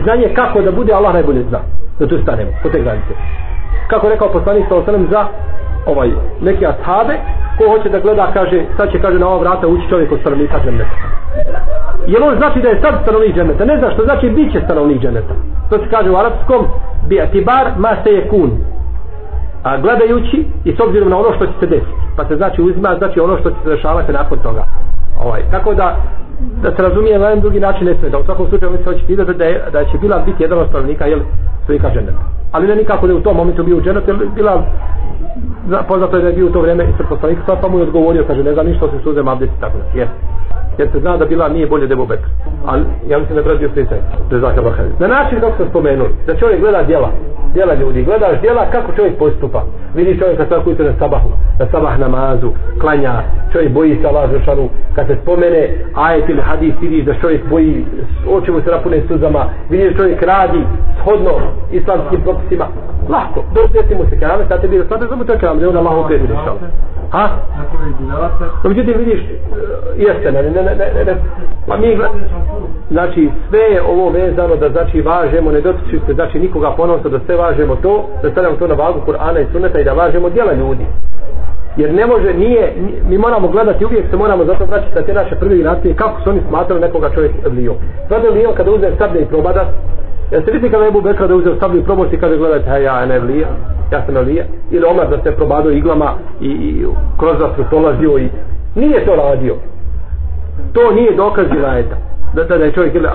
znanje kako da bude Allah najbolje zna. Da tu stanemo po te granice. Kako rekao poslanik sa osanem za ovaj neke ashabe ko hoće da gleda kaže sad će kaže na ova vrata ući čovjek od stanovnika dženeta jer on znači da je sad stanovnik dženeta ne zna što znači bit će stanovnik dženeta to se kaže u arapskom bi atibar ma se je kun a gledajući i s obzirom na ono što će se desiti. Pa se znači uzima znači ono što će se dešavati nakon toga ovaj, tako da da se razumije na jedan drugi način ne smeta. da u svakom slučaju mi se hoće pitati da, je, da će Bilal biti jedan od stanovnika, jel, stanovnika dženeta. Ali ne nikako da je u tom momentu bio u dženetu, jer Bilal poznato je da je bio u to vrijeme i srposlanika, pa-, pa mu je odgovorio, kaže, ne znam ništa osim suzem abdesti, tako da, jes. Jer se zna da bila nije bolje da je Bekr. Ali ja mislim da je brat bio Bahari. Na način kako sam spomenuli, da čovjek gleda djela, djela ljudi, gledaš djela kako čovjek postupa. Vidiš čovjeka svako jutro na sabahu, na sabah namazu, klanja, čovjek boji se Allah Žešanu, kad se spomene ajet ili hadis, vidiš da čovjek boji, oči mu se napune suzama, vidiš čovjek radi shodno islamskim propisima, lahko, dosjeti mu se kerame, sad te bilo smatra, samo to je kerame, da je on Allah okredu dešao. Ha? No, međutim, vidiš, e, jeste, ne, ne, ne, ne, ne, pa mi, znači, sve je ovo vezano da, znači, važemo, ne dotiču se, znači, nikoga ponosno da sve važemo to, da stavljamo to na vagu Kur'ana i Sunneta i da važemo djela ljudi. jer ne može, nije, mi moramo gledati, uvijek se moramo zato vraćati na te naše prve generacije, kako su oni smatrali nekoga čovjek Evlijom. Sada Evlijom kada uzme sablje i probada, ja se kada je Ebu Bekra da uzeo sablju i probada i kaže gledajte, hej, ja ne vlija, ja sam vlija. ili Omar da se probado iglama i, i kroz vas prolazio i nije to radio. To nije dokaz ilajeta da, da, da je čovjek ili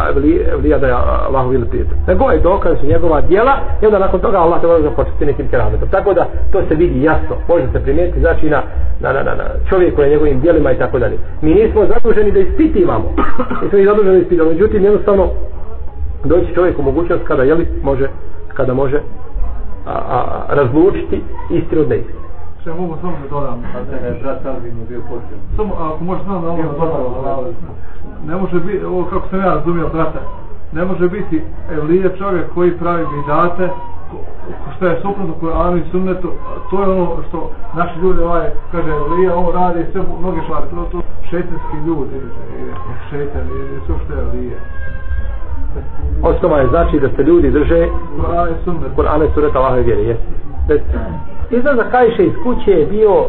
evlija da je Allahov ili prijatelj. Nego je dokaz su njegova dijela i onda nakon toga Allah te može početi nekim kerametom. Tako da to se vidi jasno. Može se primijetiti znači na, na, na, na, na čovjeku na njegovim dijelima i tako dalje. Mi nismo zaduženi da ispitivamo. Mi smo i zaduženi da ispitivamo. Međutim, jednostavno doći čovjek u mogućnost kada jeli, može, kada može a, a, razlučiti istinu od neistinu. Še mogu samo da dodam. A da je brat Alvin bio potrebno. Samo, ako možeš samo da ovo dodam ne može biti, ovo kako sam ja razumio, brate, ne može biti Elija čovjek koji pravi bidate, što je suprotno Koranu i Sunnetu, to je ono što naši ljudi ovaj, kaže Elija, ovo radi sve mnoge stvari, to, to šetanski ljudi, šetan, sve što je Elija. Osnova je znači da se ljudi drže Kur'ana i Sunneta Allahove vjere, jes. Izlazak Kajše iz kuće je bio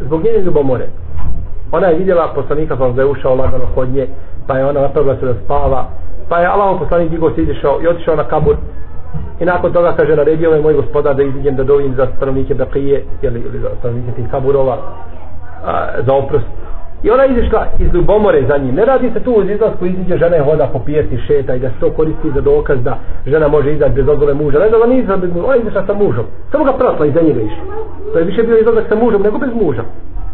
zbog njene ljubomore. Ona je vidjela poslanika pa da je ušao lagano kod nje pa je ona napravila se da spava pa je Allah poslanik digo se izišao i otišao na kabur. I nakon toga kaže naredio je moj gospodar da iziđem da dovim za stanovnike Bakije ili, ili za stanovnike tih kaburova a, za oprost i ona izišla iz ljubomore za njim. Ne radi se tu uz izlasku iziđe žena je hoda po pijesti šeta i da se to koristi za dokaz da žena može izaći bez dozvole muža. Ne da ona nije izašla bez muža. Ona izišla sa mužom. Samo ga prasla iza njega išla. To je više bio izlazak sa mužom nego bez muža.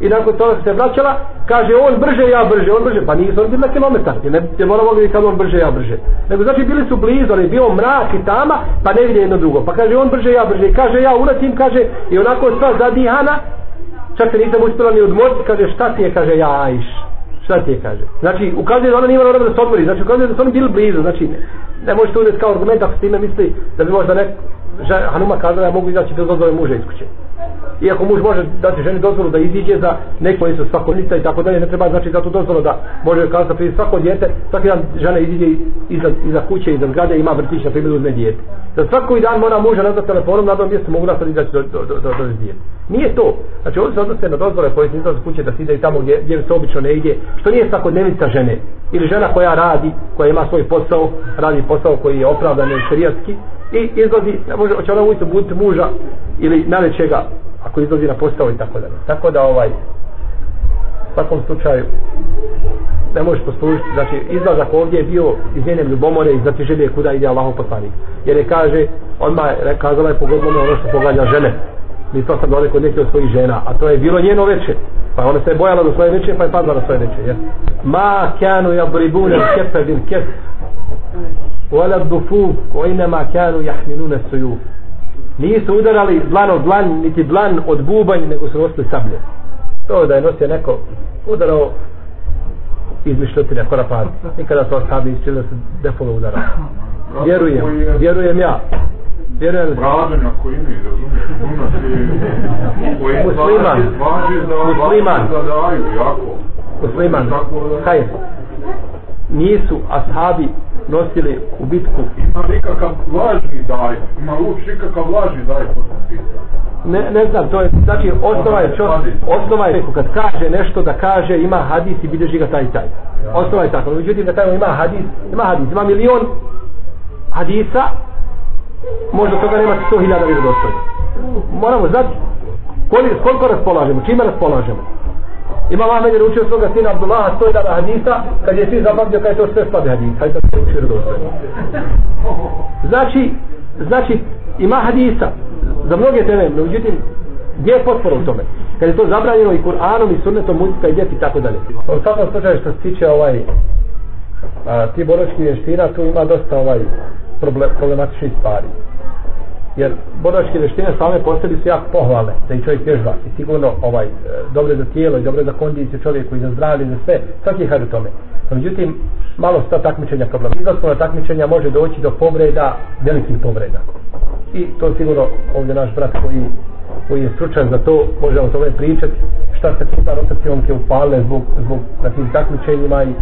I nakon toga se vraćala, kaže on brže, ja brže, on brže, pa nisu oni bili na kilometar, ne, ne moramo vidjeti kad on brže, ja brže. Nego znači bili su blizu, ali bio mrak i tama, pa ne vidje jedno drugo. Pa kaže on brže, ja brže, kaže ja uletim, kaže, i onako sva zadihana, čak se nisam uspjela ni odmoriti, kaže šta ti je, kaže ja ajš. Šta ti je, kaže. Znači, ukazuje da ona nije imala da se odmori, znači ukazuje da su oni bili blizu, znači ne, ne možete uzeti kao argument ako s time misli da bi možda nek, Hanuma kazala ja mogu izaći bez dozvole muža iz kuće iako muž može dati ženi dozvolu da iziđe za neko isto svakodnica i tako dalje, ne treba znači za tu dozvolu da može kazati prije svako djete, svaki dan žena iziđe iza, iza kuće, iza zgrade ima vrtić na primjer uzme djete. Za svaki dan mora muža nazvati telefonom na jednom mjestu mogu nas izaći do, do, do, do, do djete. Nije to. Znači ovdje se odnose na dozvole koje se izlaze kuće da se ide tamo gdje, gdje se obično ne ide, što nije svakodnevica žene. Ili žena koja radi, koja ima svoj posao, radi posao koji je opravdan i šerijatski, i izlazi, može, hoće ona ujutro buditi muža ili navečega ako izlazi na postao i tako dalje. Tako da ovaj u svakom slučaju ne možeš poslužiti, znači izlazak ovdje je bio iz njene ljubomore i znači želje kuda ide Allahov poslanik. Jer je kaže, odmah je kazala je pogodilo ono što pogađa žene. Mi to sam daleko neke od svojih žena, a to je bilo njeno veće. Pa ona se je bojala do svoje veće, pa je padla na svoje veće. Jer? Ma kanu jabribune kefe bil kef, dufuf, ko inama kanu jahminune sujuf nisu udarali dlan od dlan, niti dlan od bubanj, nego su nosili sablje. To da je nosio neko udarao izmišljotine, korapad. Nikada su osabi isčili da se defolo udarao. Vjerujem, vjerujem ja. Vjerujem. Bražen ako ime, razumiješ, Musliman. Musliman. Musliman. Hajde. Nisu ashabi nosili u bitku. Ima nikakav lažni daj, ima uopšte nikakav lažni daj ne, ne znam, to je, znači, osnova je, čo, osnova je, kad kaže nešto da kaže, ima hadis i bilježi ga taj taj. Osnova je tako, međutim, da taj ima hadis, ima hadis, ima milion hadisa, možda toga nema 100.000 vjerodostojnih. Moramo znati koliko raspolažemo, čime raspolažemo. Imam Ahmed je učio svoga sina Abdullaha sto jedan hadisa, kad je sin zapamtio kada je to sve slabe hadisa. Hajde da se učio redostojno. Znači, znači, ima hadisa za mnoge teme, no međutim, gdje je potpora u tome? Kad je to zabranjeno i Kur'anom i sunnetom, muzika i djeti i tako dalje. U svakom slučaju što se tiče ovaj, a, ti boročki vještina, tu ima dosta ovaj problem, problematičnih stvari jer boračke veštine same po sebi su jako pohvalne da i čovjek vježba. I sigurno ovaj, dobro dobre za tijelo i dobre za kondiciju čovjeku i za zdravlje i za sve, svaki je hajde tome. No, međutim, malo sta takmičenja problem. Izlasno na takmičenja može doći do povreda, velikih povreda. I to sigurno ovdje naš brat koji, koji je stručan za to može o tome pričati. Šta se puta rotacionke upale zbog, zbog na tim takmičenjima i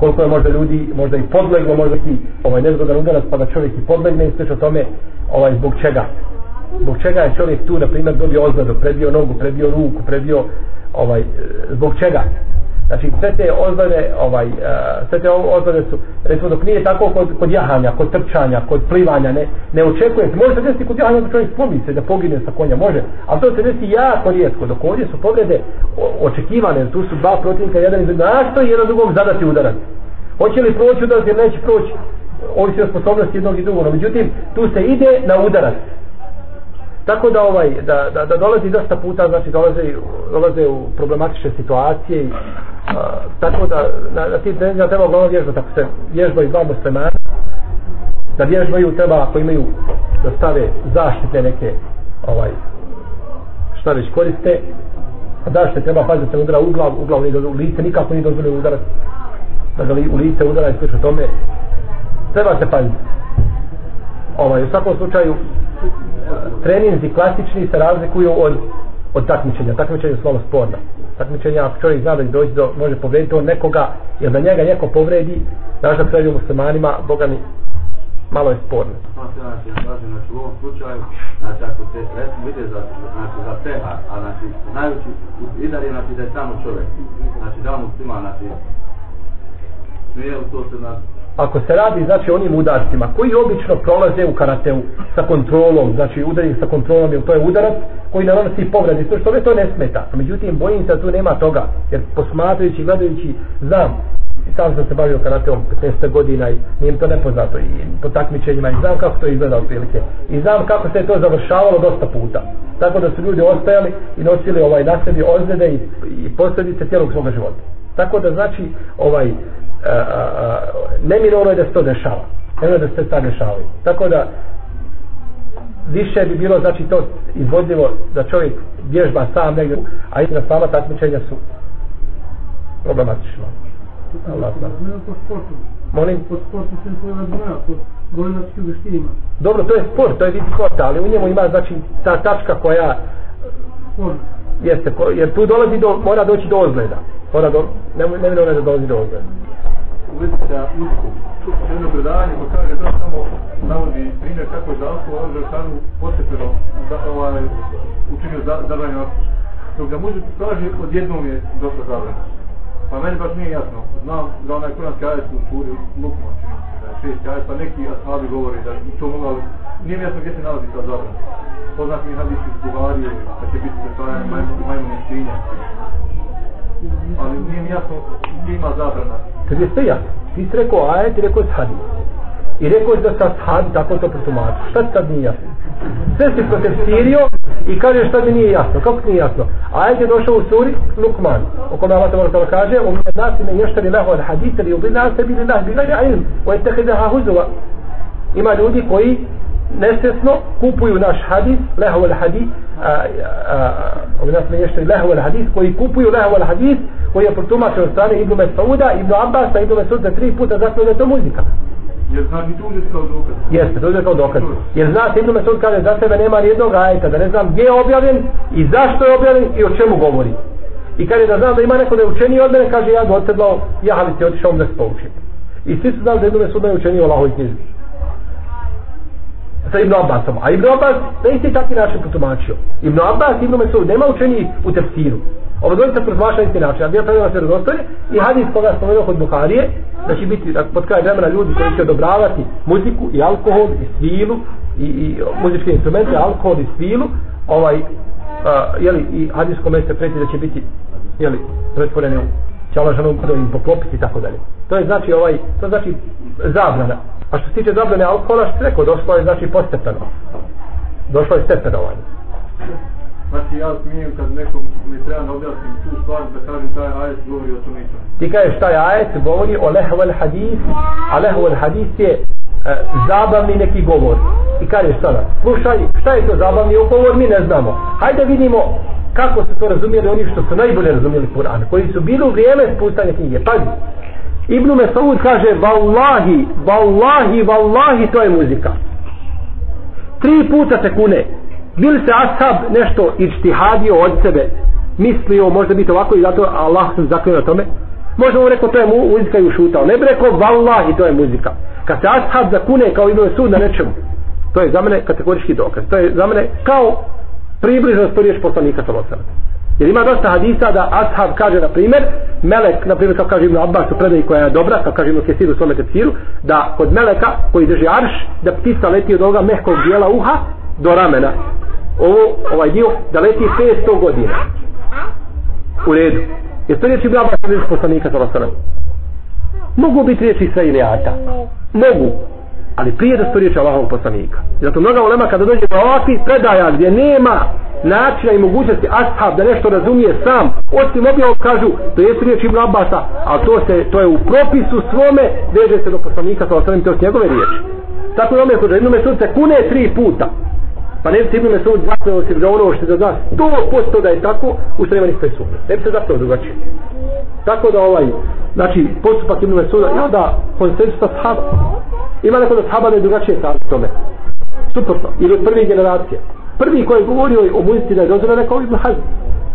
koliko je možda ljudi možda i podleglo možda i ovaj nezgodan udarac pa da čovjek i podlegne i sve tome ovaj zbog čega? Zbog čega je čovjek tu na primjer dobio ozadu, prebio nogu, prebio ruku, prebio ovaj, e, zbog čega? Znači sve te ozlade ovaj, uh, sve te ozlade su recimo dok nije tako kod, kod jahanja, kod trčanja kod plivanja, ne, ne očekuje se može se desiti kod jahanja da čovjek slomi se da pogine sa konja, može, ali to se desi jako rijetko, dok ovdje su povrede očekivane, tu su dva protivnika jedan iz što jedan drugog zadati udarac hoće li proći udarac ili neće proći ovisi o sposobnosti jednog i drugog, međutim tu se ide na udarac tako da ovaj da, da, da dolazi dosta puta znači dolaze dolaze u problematične situacije i, a, tako da na, na tim treningima treba uglavnom vježba tako se vježbaju dva muslimana da vježbaju treba ako imaju da stave zaštite neke ovaj šta već koriste a zaštite treba paziti se udara u glav u glav nije u lice nikako nije dozvoljeno udarati da ga u lice udara i slično tome. Treba se paziti. Ovaj, u svakom slučaju treninzi klasični se razlikuju od od takmičenja. Takmičenje je slovo sporno. Takmičenja, ako čovjek zna da dođe do, može povrediti on nekoga, jer da njega neko povredi, znaš da kraju muslimanima, Boga mi, malo je sporno. Znači, znači, u ovom slučaju, znači, ako se recimo ide za, znači, za teha, a znači, najveći idar je, znači, da je samo čovjek. Znači, da muslima, znači, smije u to se, znači, ako se radi znači onim udarcima koji obično prolaze u karateu sa kontrolom, znači udari sa kontrolom jer to je udarac koji nanosi povredi, to što to ne smeta. Međutim, bojim se da tu nema toga, jer posmatrajući, gledajući, znam, sam sam se bavio karateom 15 godina i nije to nepoznato i po takmičenjima i znam kako to izgleda otprilike. I znam kako se to završavalo dosta puta. Tako da su ljudi ostajali i nosili ovaj na sebi ozljede i, i posljedice cijelog svoga života. Tako da znači ovaj neminovno je da se to dešava. Neminovno da se to dešavaju. Tako da više bi bilo znači to izvodljivo da čovjek vježba sam negdje a i na sama takmičenja su problematično Allah zna. Molim? Po sportu se to razvoja po veštinima dobro to je sport to je vid sporta ali u njemu ima znači ta tačka koja sport jeste jer tu dolazi do mora doći do ozgleda mora do ne, ne, ne, da dolazi do ozgleda u vezi sa uskom. Jedno predavanje ko kaže da samo navodi primjer kako je zalsko ono za stanu postepeno za, ovaj, učinio za, zabranjeno dok ga muže kaže odjednom je došlo zabranjeno. Pa meni baš nije jasno. Znam da onaj kuranski ajet u suri Lukman, čini se da je šest ajet, pa neki ashabi govori da to mogao, nije mi jasno gdje se nalazi ta zabrana. Poznat mi hadis iz Buharije, da će biti pretvaranje majmune svinja. Ali nije mi jasno gdje ima zabrana. Kad je sve jasno. Ti si rekao ajet i rekao je hadis. I rekao je da sa hadis tako to protumači. Šta ti sad nije jasno? Sve si protestirio i kaže šta mi nije jasno. Kako ti nije jasno? Ajet je došao u suri Lukman. O kome Allah tebara kaže u mene nasi me ještari lehu al hadis ili ubila sebi li lah bila ilm. O je tehidaha huzova. Ima ljudi koji nesvjesno kupuju naš hadis, lehu al hadis, ovi nas me ještari lehu al hadis, koji kupuju lehu al hadis, koji je protumačen od strane Ibnu Mesauda, Ibnu Abbasa, Ibnu Mesauda tri puta zato da je to muzika. Jer znači tu uzeti kao dokaz. Jeste, to uzeti kao dokaz. Jer zna se Ibnu kaže za sebe nema nijednog ajeta, da ne znam gdje je objavljen i zašto je objavljen i o čemu govori. I kaže da znam da ima neko da je učeniji od mene, kaže ja bi odsedlao, ja ali ti otišao da se poučim. I svi su znali da Ibnu Mesaud je učeniji o Allahovi knjizi sa Ibn Abbasom. A Ibn Abbas na isti takvi način protumačio. Ibn Abbas, Ibn Mesud, nema učeni u tefsiru. Ovo dvojica protumača isti način. A bio pravila se razostoje i hadis koga spomenuo kod Buharije, da će biti pod kraj vremena ljudi koji će odobravati muziku i alkohol i svilu i, i muzičke instrumente, alkohol i svilu, ovaj, a, jeli, i hadis kome se preti da će biti jeli, pretvorene u će Allah ženu im poklopiti i tako dalje. To je znači ovaj, to znači zabrana. A što se tiče zabrane alkohola, što rekao, došlo je znači postepeno. Došlo je stepenovanje. Znači ja smijem kad nekom mi treba da objasnim tu stvar da kažem taj ajet govori o tome Ti kažeš taj ajet govori o lehu hadis, a lehu hadis je e, zabavni neki govor. I kažeš sada, slušaj, šta je to zabavni govor, mi ne znamo. Hajde vidimo kako su to razumijeli? Oni što su najbolje razumijeli Kur'an, koji su bili u vrijeme spustanja knjige. Pazi, Ibnu Mesaud kaže vallahi, vallahi, vallahi, to je muzika. Tri puta se kune. Bil se ashab nešto ištihadio od sebe mislio možda biti ovako i zato Allah se zakljeno na tome. Možda mu rekao to je muzika i ušutao ne bi rekao vallahi, to je muzika. Kad se ashab zakune kao Ibnu Mesaud na nečemu To je za mene kategorički dokaz. To je za mene kao približno sto riječ poslanika sa. Jer ima dosta hadisa da ashab kaže, na primjer, melek, na primjer, kako kaže Ibn Abbas u predaji koja je dobra, kako kaže Ibn Kesiru u svome tefsiru, da kod meleka koji drži arš, da ptica leti od ovoga mehkog dijela uha do ramena. Ovo, ovaj dio, da leti 500 godina. U redu. Jer to riječ Ibn Abbas u poslanika sa osam. Mogu biti riječi Israilijata. Mogu ali prije da sto riječi Allahovog poslanika. I zato mnoga ulema kada dođe do ovakvih predaja gdje nema načina i mogućnosti ashab da nešto razumije sam, osim objavom kažu, to je riječ Ibn Abbasa, ali to, se, to je u propisu svome, veže se do poslanika, sa ostalim to s njegove riječi. Tako je ome kod jednu mesud se kune tri puta. Pa ne bi se Ibn Mesud zakljeno se za ono što se zna sto posto da je tako, u strema nispe sumnje. Ne bi se zakljeno drugačije. Tako da ovaj, znači, postupak Ibn Mesuda, ja da, konsensus ashab, ima neko da sahaba da je drugačije stav tome. Suprotno, ili od prve generacije. Prvi koji je govorio o muzici da je dozvoljeno rekao Ibn Hazm,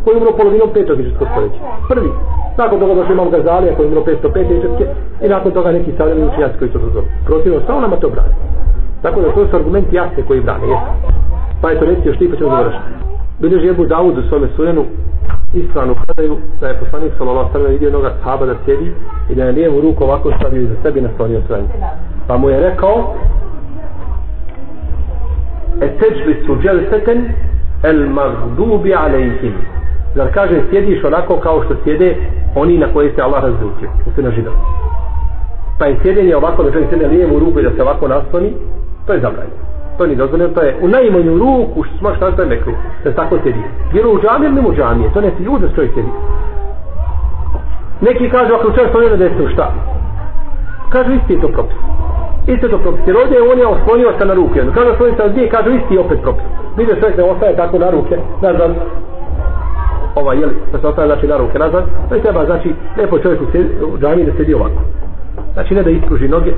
koji je umro polovinom petog ižetskog stoljeća. Prvi. Nakon toga došli imam Gazalija koji je umro 505. ižetske i nakon toga neki savremeni učenjaci koji su dozvoljeni. Protivno, samo nama to brani. Tako da to su argumenti jasne koji brane, jesu. Pa eto, reci što i pa ćemo završiti. Bileži Ebu Dawud u svome sunenu ispravnu predaju da je poslanik sallallahu sallam ve vidio jednog sahaba da sjedi i da je lijevu ruku ovako stavio iza sebe na naslonio svoje. Pa mu je rekao Etejlisu dželseten al-maghdubi alejhim. Zar kaže sjediš onako kao što sjede oni na koje se Allah razlutio, se na židovi. Pa je sjedenje ovako da čovjek sjede lijevu ruku i da se ovako nasloni, to je zabranjeno to nije dozvoljeno, to je u najmanju ruku što smaš šta to je mekru, da tako sedi. Jer u džamije ili u džamije, to ne si ljudi da čovjek sedi. Neki kažu, ako čovjek stoji na desnu, šta? Kažu, isti je to propis. Isto je to propis. Jer ovdje on je oslonio se na ruke. Kažu, oslonio se na dvije, kažu, isti je opet propis. Vidio čovjek ne ostaje tako na ruke, nazad, ovaj, jeli, da se ostaje znači na ruke nazad, to je treba, znači, lepo čovjek u džamiji da sedi ovako. Znači ne da ispruži noge,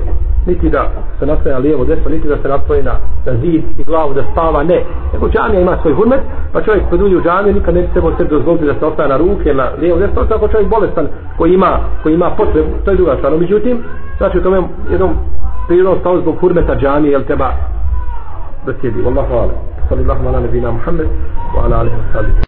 niti da se nastaje na lijevo desno, niti da se nastaje na, na zid i glavu da spava, ne. Nego džamija ima svoj hurmet, pa čovjek kad uđe u džamiju nikad ne bi trebao sebi dozvoliti da se ostaje na ruke, na lijevo desno, osim ako čovjek bolestan koji ima, koji ima potrebu, to je druga stvar. No, međutim, znači u tome jednom prirodnom stavu zbog hurmeta džamije, jel treba da sjedi. Wallahu ala. Sallallahu ala nebina Muhammed, wa ala alihi wa sallam.